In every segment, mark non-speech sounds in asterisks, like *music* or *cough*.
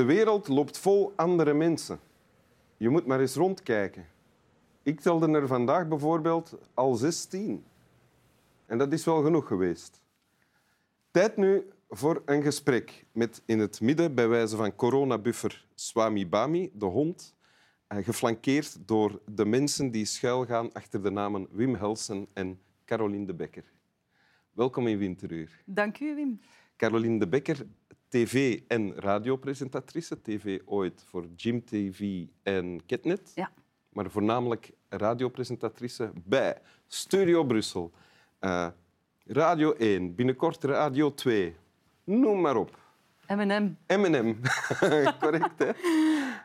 De wereld loopt vol andere mensen. Je moet maar eens rondkijken. Ik telde er vandaag bijvoorbeeld al 16. En dat is wel genoeg geweest. Tijd nu voor een gesprek met in het midden, bij wijze van coronabuffer, Swami Bami, de hond, eh, geflankeerd door de mensen die schuilgaan achter de namen Wim Helsen en Caroline de Bekker. Welkom in Winteruur. Dank u, Wim. Caroline de Bekker, tv- en radiopresentatrice. TV ooit voor Jim TV en Ketnet. Ja. Maar voornamelijk radiopresentatrice bij Studio Brussel. Eh, Radio 1, binnenkort Radio 2. Noem maar op. M&M. M&M. *laughs* Correct, hè?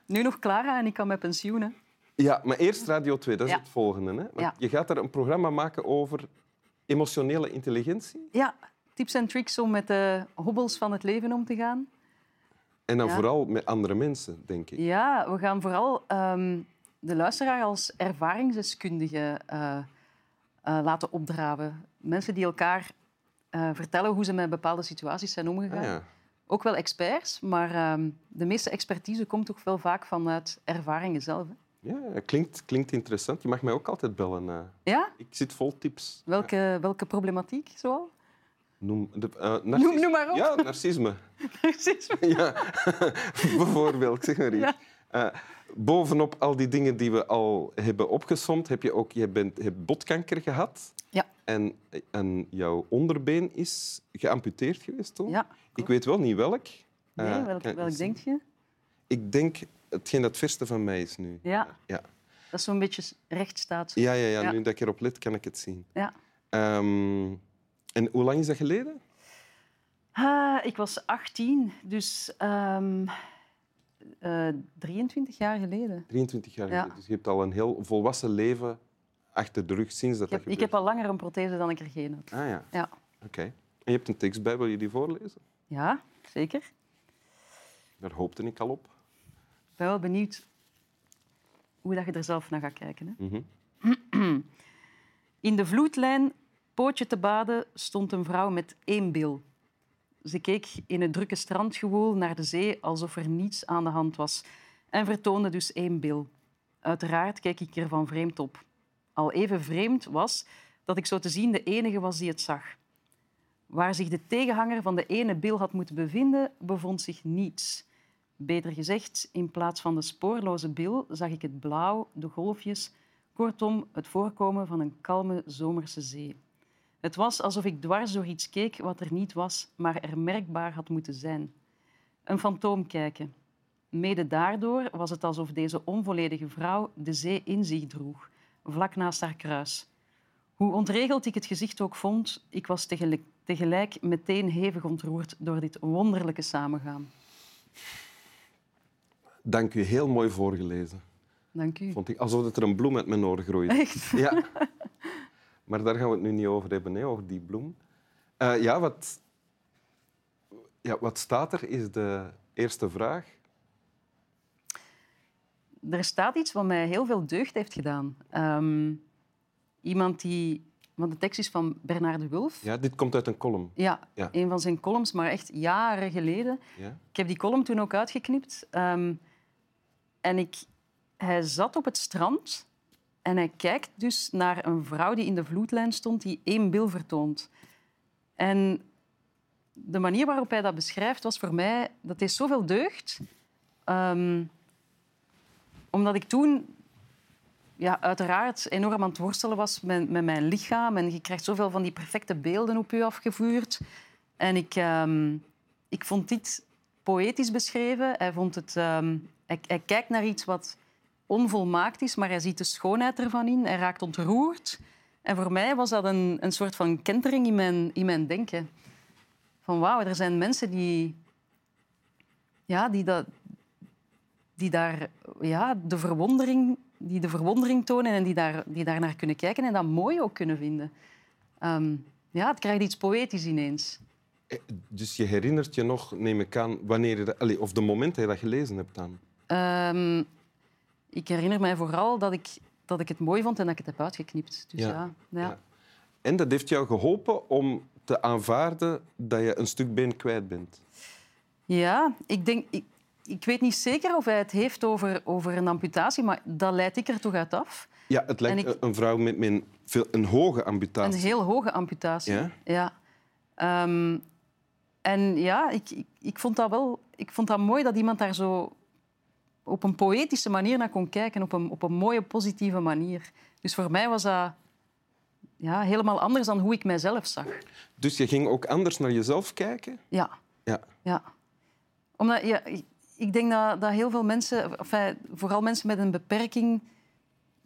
Nu nog Clara en ik kan met pensioen. hè. Ja, maar eerst Radio 2, dat is Ja. het volgende. Hè? Want Ja. Je gaat daar een programma maken over emotionele intelligentie. Ja, tips en tricks om met de hobbels van het leven om te gaan. En dan Ja. vooral met andere mensen, denk ik. Ja, we gaan vooral ehm, de luisteraar als ervaringsdeskundige eh, eh, laten opdraven. Mensen die elkaar eh, vertellen hoe ze met bepaalde situaties zijn omgegaan. Ah, ja. Ook wel experts, maar ehm, de meeste expertise komt toch wel vaak vanuit ervaringen zelf. hè. Ja, klinkt, klinkt interessant. Je mag mij ook altijd bellen. Ja? Ik zit vol tips. Welke, welke problematiek zoal? Noem, de, eh, Noem, narcis- noem maar op. Ja, narcisme. *laughs* Precies. ja, *laughs* bijvoorbeeld. Zeg maar iets. Ja. Eh, bovenop al die dingen die we al hebben opgesomd, heb je ook je bent, hebt botkanker gehad. Ja. En, en jouw onderbeen is geamputeerd geweest toen. Ja, Ik weet wel niet welk. Nee, Eh, welk, welk denk je? Ik denk hetgeen dat het verste van mij is nu. Ja, Ja, dat is zo'n beetje rechtstaat. ja, ja, ja, Ja. nu dat ik erop let, kan ik het zien. Ja. Ehm, en hoe lang is dat geleden? Ah, ik was 18, dus ehm, eh, 23 jaar geleden. 23 jaar Ja. geleden. Dus je hebt al een heel volwassen leven achter de rug sinds dat Ik heb, dat ik heb al langer een prothese dan ik er geen had. Ah ja, Ja, oké. En je hebt een tekst bij, wil je die voorlezen? ja zeker. Daar hoopte ik al op. Ik ben wel benieuwd hoe dat je er zelf naar gaat kijken. Hè? Mhm. *clears throat* In de vloedlijn, pootje te baden, stond een vrouw met één bil. Ze keek in het drukke strandgewoel naar de zee alsof er niets aan de hand was en vertoonde dus één bil. Uiteraard keek ik er van vreemd op. Al even vreemd was dat ik zo te zien de enige was die het zag. Waar zich de tegenhanger van de ene bil had moeten bevinden, bevond zich niets. Beter gezegd, in plaats van de spoorloze bil zag ik het blauw, de golfjes, kortom het voorkomen van een kalme zomerse zee. Het was alsof ik dwars door iets keek wat er niet was, maar er merkbaar had moeten zijn. Een fantoom kijken. Mede daardoor was het alsof deze onvolledige vrouw de zee in zich droeg, vlak naast haar kruis. Hoe ontregeld ik het gezicht ook vond, ik was tegelijk, tegelijk meteen hevig ontroerd door dit wonderlijke samengaan. Dank u, heel mooi voorgelezen. Dank u. Vond ik alsof er een bloem uit mijn oor groeide. Echt? Ja. *laughs* Maar daar gaan we het nu niet over hebben, hè, over die bloem. Eh, ja, wat, ja, wat staat er, is de eerste vraag. Er staat iets wat mij heel veel deugd heeft gedaan. Ehm, iemand die... Want de tekst is van Bernard de Wulf. Ja, dit komt uit een column. Ja, Ja. een van zijn columns, maar echt jaren geleden. Ja? Ik heb die column toen ook uitgeknipt. Ehm, en ik, hij zat op het strand en hij kijkt dus naar een vrouw die in de vloedlijn stond, die één bil vertoont. En de manier waarop hij dat beschrijft was voor mij... Dat is zoveel deugd. Ehm, omdat ik toen ja, uiteraard enorm aan het worstelen was met, met mijn lichaam. En je krijgt zoveel van die perfecte beelden op je afgevuurd. En ik, ehm, ik vond dit poëtisch beschreven. Hij, vond het, ehm, hij, hij kijkt naar iets wat onvolmaakt is, maar hij ziet de schoonheid ervan in. Hij raakt ontroerd. En voor mij was dat een, een soort van kentering in mijn, in mijn denken. Van wauw, er zijn mensen die, ja, die, dat, die daar ja, de verwondering, die de verwondering tonen en die daar, die daar naar kunnen kijken en dat mooi ook kunnen vinden. Ehm, ja, het krijgt iets poëtisch ineens. Eh, Dus je herinnert je nog, neem ik aan, wanneer je dat, of de moment dat je dat gelezen hebt dan. Ehm, ik herinner mij vooral dat ik, dat ik het mooi vond en dat ik het heb uitgeknipt. Dus Ja, ja. En dat heeft jou geholpen om te aanvaarden dat je een stuk been kwijt bent. Ja, ik denk... Ik, ik weet niet zeker of hij het heeft over, over een amputatie, maar dat leid ik er toch uit af. Ja, het lijkt ik- een vrouw met, met een, veel, een hoge amputatie. Een heel hoge amputatie. Ja? ja. Ehm, en ja, ik, ik, ik vond dat wel ik vond dat mooi dat iemand daar zo op een poëtische manier naar kon kijken, op een, op een mooie, positieve manier. Dus voor mij was dat ja, helemaal anders dan hoe ik mijzelf zag. Dus je ging ook anders naar jezelf kijken? Ja. Ja. ja. Omdat, ja, ik- denk dat, dat heel veel mensen, enfin, vooral mensen met een beperking,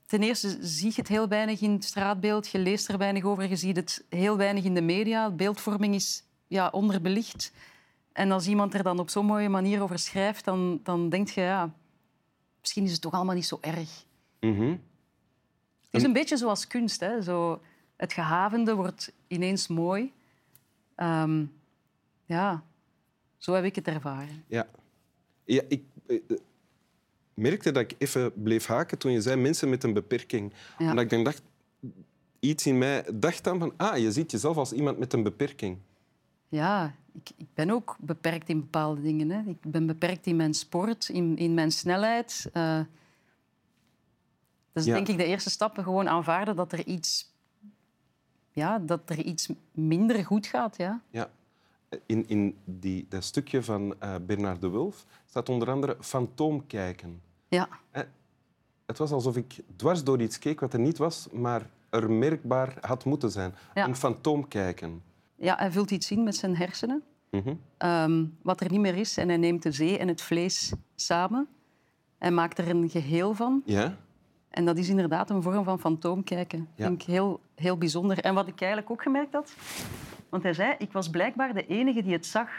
ten eerste zie je het heel weinig in het straatbeeld, je leest er weinig over, je ziet het heel weinig in de media. Beeldvorming is ja, onderbelicht. En als iemand er dan op zo'n mooie manier over schrijft, dan, dan denk je, ja, misschien is het toch allemaal niet zo erg. Mhm. Het is een beetje zoals kunst. Hè? Zo, het gehavende wordt ineens mooi. Ehm, ja, zo heb ik het ervaren. Ja. ja ik eh, eh, merkte dat ik even bleef haken toen je zei mensen met een beperking. Ja. Omdat ik dan dacht, iets in mij dacht dan van, ah, je ziet jezelf als iemand met een beperking. Ja, ik, ik ben ook beperkt in bepaalde dingen. Hè. Ik ben beperkt in mijn sport, in, in mijn snelheid. Eh, dat is Ja. denk ik de eerste stap. Gewoon aanvaarden dat er iets, ja, dat er iets minder goed gaat. Ja. Ja. In, in die, dat stukje van eh, Bernard de Wulf staat onder andere fantoomkijken. Ja. Het was alsof ik dwars door iets keek wat er niet was, maar er merkbaar had moeten zijn. Ja. Een fantoomkijken. Ja, hij vult iets in met zijn hersenen. Mhm. ehm, wat er niet meer is. En hij neemt de zee en het vlees samen. Hij maakt er een geheel van. Ja? En dat is inderdaad een vorm van fantoomkijken. Ja. vind ik heel, heel bijzonder. En wat ik eigenlijk ook gemerkt had... Want hij zei, ik was blijkbaar de enige die het zag.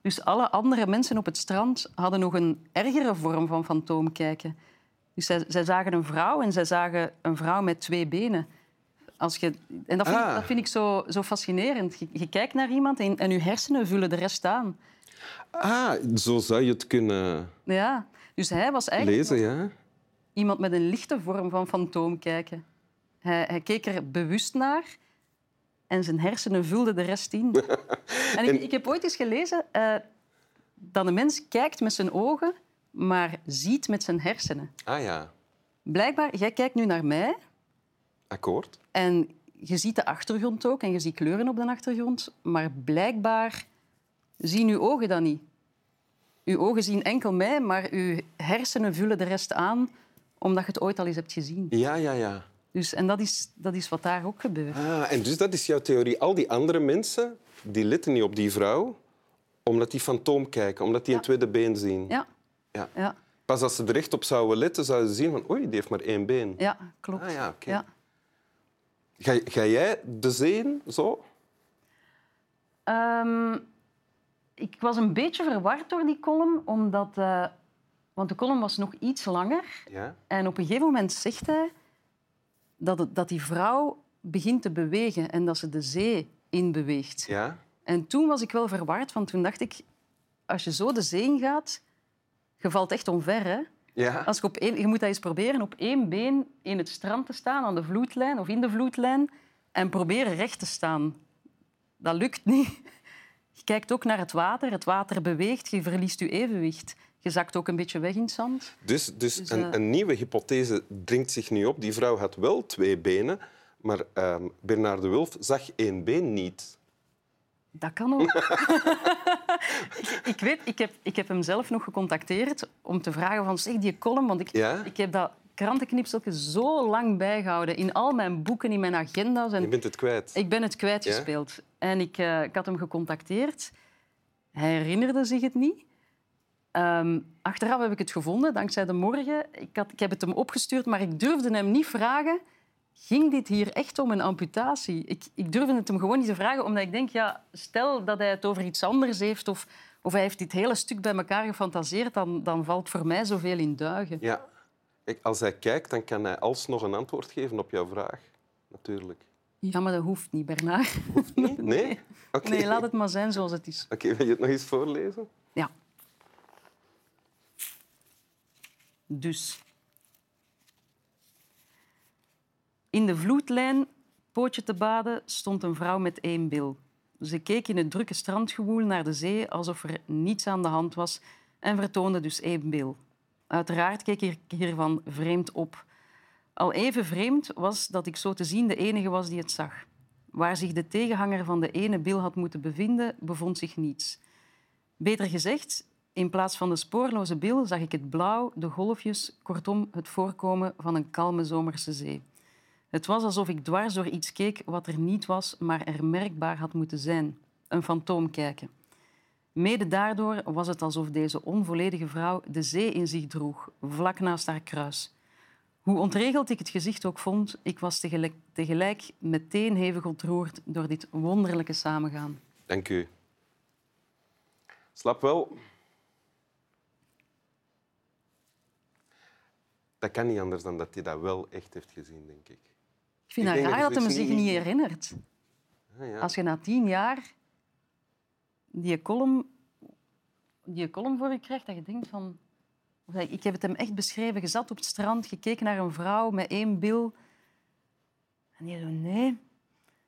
Dus alle andere mensen op het strand hadden nog een ergere vorm van fantoomkijken. Dus zij, zij zagen een vrouw en zij zagen een vrouw met twee benen. Als je, en dat vind, ik, Ah. dat vind ik zo, zo fascinerend. Je, je kijkt naar iemand en, en je hersenen vullen de rest aan. Ah, zo zou je het kunnen Ja. Dus hij was eigenlijk lezen, ja? iemand met een lichte vorm van fantoomkijken. Hij, hij keek er bewust naar en zijn hersenen vulden de rest in. *laughs* en ik, ik heb ooit eens gelezen eh, dat een mens kijkt met zijn ogen, maar ziet met zijn hersenen. Ah ja, Blijkbaar, jij kijkt nu naar mij akkoord. en je ziet de achtergrond ook en je ziet kleuren op de achtergrond, maar blijkbaar zien uw ogen dat niet. Uw ogen zien enkel mij, maar uw hersenen vullen de rest aan omdat je het ooit al eens hebt gezien. Ja, ja, ja. Dus, en dat is, dat is wat daar ook gebeurt. Ah, en dus dat is jouw theorie. Al die andere mensen die letten niet op die vrouw, omdat die fantoom kijken, omdat die een tweede been zien. Ja, Ja. ja, Pas als ze er echt op zouden letten, zouden ze zien van oei, die heeft maar één been. ja klopt. Ah ja, oké. Ja. Ga, ga jij de zee zo? Ehm, ik was een beetje verward door die column, omdat... eh, want de column was nog iets langer. Ja. En op een gegeven moment zegt hij dat, het- dat die vrouw begint te bewegen en dat ze de zee inbeweegt. Ja? En toen was ik wel verward, want toen dacht ik... Als je zo de zee ingaat, je valt echt omver, hè? Ja. Als ik op één, je moet dat eens proberen op één been in het strand te staan, aan de vloedlijn of in de vloedlijn, en proberen recht te staan. Dat lukt niet. Je kijkt ook naar het water. Het water beweegt, je verliest je evenwicht. Je zakt ook een beetje weg in het zand. Dus, dus, Dus, een, eh, een nieuwe hypothese dringt zich nu op. Die vrouw had wel twee benen, maar ehm, Bernard de Wulf zag één been niet. Dat kan ook. *laughs* *laughs* ik, ik weet, ik heb, ik heb hem zelf nog gecontacteerd om te vragen van zeg die column, want ik, Ja? ik heb dat krantenknipseltje zo lang bijgehouden in al mijn boeken, in mijn agenda's. En Je bent het kwijt. Ik ben het kwijtgespeeld. En ik, eh, ik had hem gecontacteerd. Hij herinnerde zich het niet. Ehm, achteraf heb ik het gevonden, dankzij de morgen. Ik, had, ik heb het hem opgestuurd, maar ik durfde hem niet vragen... Ging dit hier echt om een amputatie? Ik, ik durfde het hem gewoon niet te vragen, omdat ik denk... Ja, stel dat hij het over iets anders heeft of, of hij heeft dit hele stuk bij elkaar gefantaseerd, dan, dan valt voor mij zoveel in duigen. Ja. Als hij kijkt, dan kan hij alsnog een antwoord geven op jouw vraag. Natuurlijk. Ja, maar dat hoeft niet, Bernard. Hoeft niet? *laughs* Nee? Oké. Nee, laat het maar zijn zoals het is. Oké, wil je het nog eens voorlezen? Ja. Dus. In de vloedlijn, pootje te baden, stond een vrouw met één bil. Ze keek in het drukke strandgewoel naar de zee alsof er niets aan de hand was, en vertoonde dus één bil. Uiteraard keek ik hiervan vreemd op. Al even vreemd was dat ik zo te zien de enige was die het zag. Waar zich de tegenhanger van de ene bil had moeten bevinden, bevond zich niets. Beter gezegd, in plaats van de spoorloze bil zag ik het blauw, de golfjes, kortom het voorkomen van een kalme zomerse zee. Het was alsof ik dwars door iets keek wat er niet was, maar er merkbaar had moeten zijn. Een fantoom kijken. Mede daardoor was het alsof deze onvolledige vrouw de zee in zich droeg, vlak naast haar kruis. Hoe ontregeld ik het gezicht ook vond, ik was tegelijk, tegelijk meteen hevig ontroerd door dit wonderlijke samengaan. Dank u. Slap wel. Dat kan niet anders dan dat hij dat wel echt heeft gezien, denk ik. Ik vind Ik het denk raar dat dat hem dus zich niet- herinnert. Ah, ja. Als je na tien jaar die column, die column voor je krijgt, dat je denkt van... dat- Ik heb het hem echt beschreven. Je zat op het strand, gekeken naar een vrouw met één bil. En die zo, nee.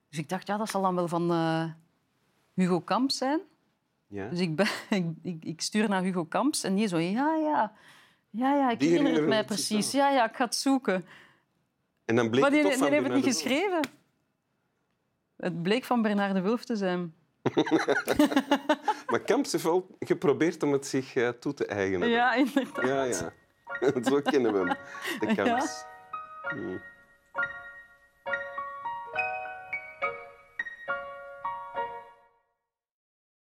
Dus ik dacht, ja, dat zal dan wel van eh, Hugo Kamps zijn. Ja? Dus ik, ben, *laughs* ik, ik, stuur naar Hugo Kamps en die zo, ja, ja. Ja, ja, ik Die herinner het mij precies. Ja, ja, ik ga het zoeken. En dan bleek Maar die, het die toch van heeft het niet geschreven. Het bleek van Bernard de Wulf te zijn. *laughs* Maar Kamps heeft wel geprobeerd om het zich eh, toe te eigenen. Ja, inderdaad. ja. ja. *laughs* Zo kennen we hem, de Kamps. Hmm.